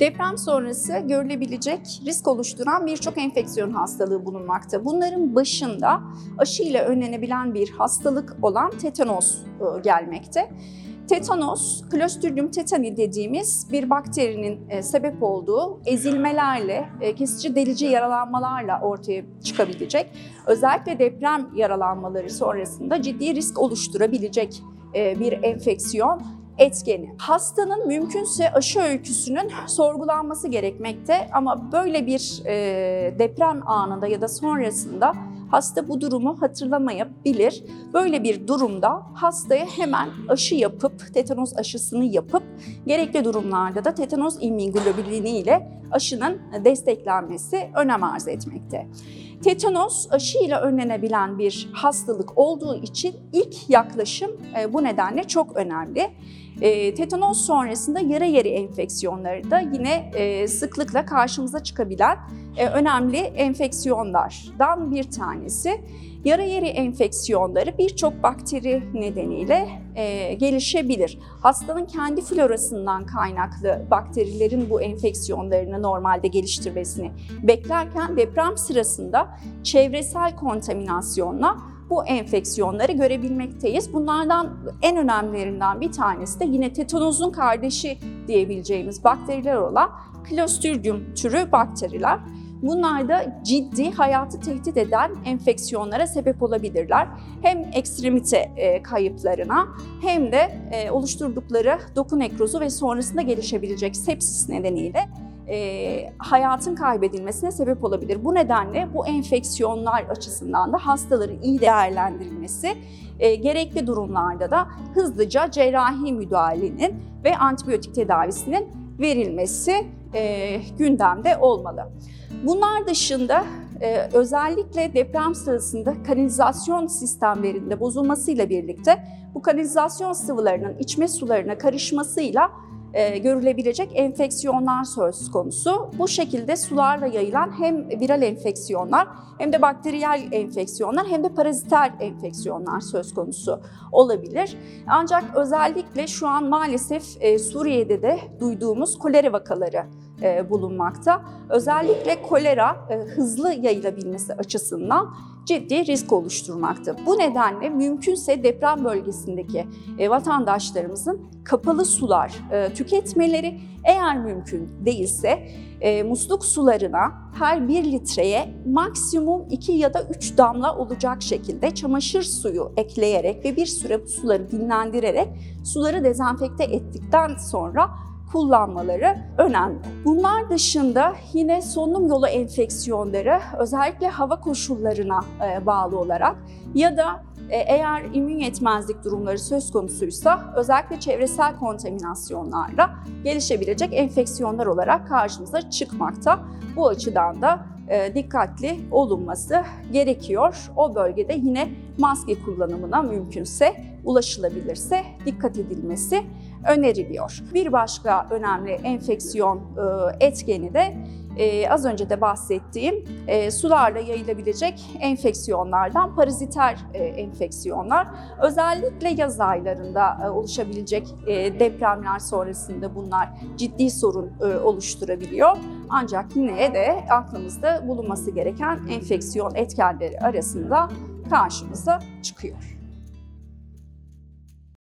Deprem sonrası görülebilecek risk oluşturan birçok enfeksiyon hastalığı bulunmakta. Bunların başında aşıyla önlenebilen bir hastalık olan tetanos e, gelmekte. Tetanos, Clostridium tetani dediğimiz bir bakterinin e, sebep olduğu ezilmelerle, e, kesici delici yaralanmalarla ortaya çıkabilecek, özellikle deprem yaralanmaları sonrasında ciddi risk oluşturabilecek bir enfeksiyon etkeni. Hastanın mümkünse aşı öyküsünün sorgulanması gerekmekte ama böyle bir e, deprem anında ya da sonrasında hasta bu durumu hatırlamayabilir. Böyle bir durumda hastaya hemen aşı yapıp, tetanos aşısını yapıp gerekli durumlarda da tetanos immunoglobulini ile aşının desteklenmesi önem arz etmekte. Tetanos aşıyla önlenebilen bir hastalık olduğu için ilk yaklaşım e, bu nedenle çok önemli. E, tetanos sonrasında yara yeri enfeksiyonları da yine e, sıklıkla karşımıza çıkabilen e, önemli enfeksiyonlardan bir tanesi. Yara yeri enfeksiyonları birçok bakteri nedeniyle e, gelişebilir. Hastanın kendi florasından kaynaklı bakterilerin bu enfeksiyonlarını normalde geliştirmesini beklerken deprem sırasında çevresel kontaminasyonla bu enfeksiyonları görebilmekteyiz. Bunlardan en önemlilerinden bir tanesi de yine tetanozun kardeşi diyebileceğimiz bakteriler olan Clostridium türü bakteriler. Bunlar da ciddi hayatı tehdit eden enfeksiyonlara sebep olabilirler. Hem ekstremite e, kayıplarına hem de e, oluşturdukları doku nekrozu ve sonrasında gelişebilecek sepsis nedeniyle e, hayatın kaybedilmesine sebep olabilir. Bu nedenle bu enfeksiyonlar açısından da hastaların iyi değerlendirilmesi, e, gerekli durumlarda da hızlıca cerrahi müdahalenin ve antibiyotik tedavisinin verilmesi e, gündemde olmalı. Bunlar dışında e, özellikle deprem sırasında kanalizasyon sistemlerinde bozulmasıyla birlikte bu kanalizasyon sıvılarının içme sularına karışmasıyla e, görülebilecek enfeksiyonlar söz konusu. Bu şekilde sularla yayılan hem viral enfeksiyonlar hem de bakteriyel enfeksiyonlar hem de parazitel enfeksiyonlar söz konusu olabilir. Ancak özellikle şu an maalesef e, Suriye'de de duyduğumuz kolera vakaları bulunmakta. Özellikle kolera e, hızlı yayılabilmesi açısından ciddi risk oluşturmakta. Bu nedenle mümkünse deprem bölgesindeki e, vatandaşlarımızın kapalı sular tüketmeleri eğer mümkün değilse musluk sularına her 1 litreye maksimum 2 ya da 3 damla olacak şekilde çamaşır suyu ekleyerek ve bir süre bu suları dinlendirerek suları dezenfekte ettikten sonra kullanmaları önemli. Bunlar dışında yine solunum yolu enfeksiyonları özellikle hava koşullarına e, bağlı olarak ya da e, eğer immün yetmezlik durumları söz konusuysa özellikle çevresel kontaminasyonlarla gelişebilecek enfeksiyonlar olarak karşımıza çıkmakta. Bu açıdan da dikkatli olunması gerekiyor. O bölgede yine maske kullanımına mümkünse ulaşılabilirse dikkat edilmesi öneriliyor. Bir başka önemli enfeksiyon e, etkeni de e, az önce de bahsettiğim e, sularla yayılabilecek enfeksiyonlardan paraziter e, enfeksiyonlar. Özellikle yaz aylarında e, oluşabilecek e, depremler sonrasında bunlar ciddi sorun e, oluşturabiliyor. Ancak yine de aklımızda bulunması gereken enfeksiyon etkenleri arasında karşımıza çıkıyor.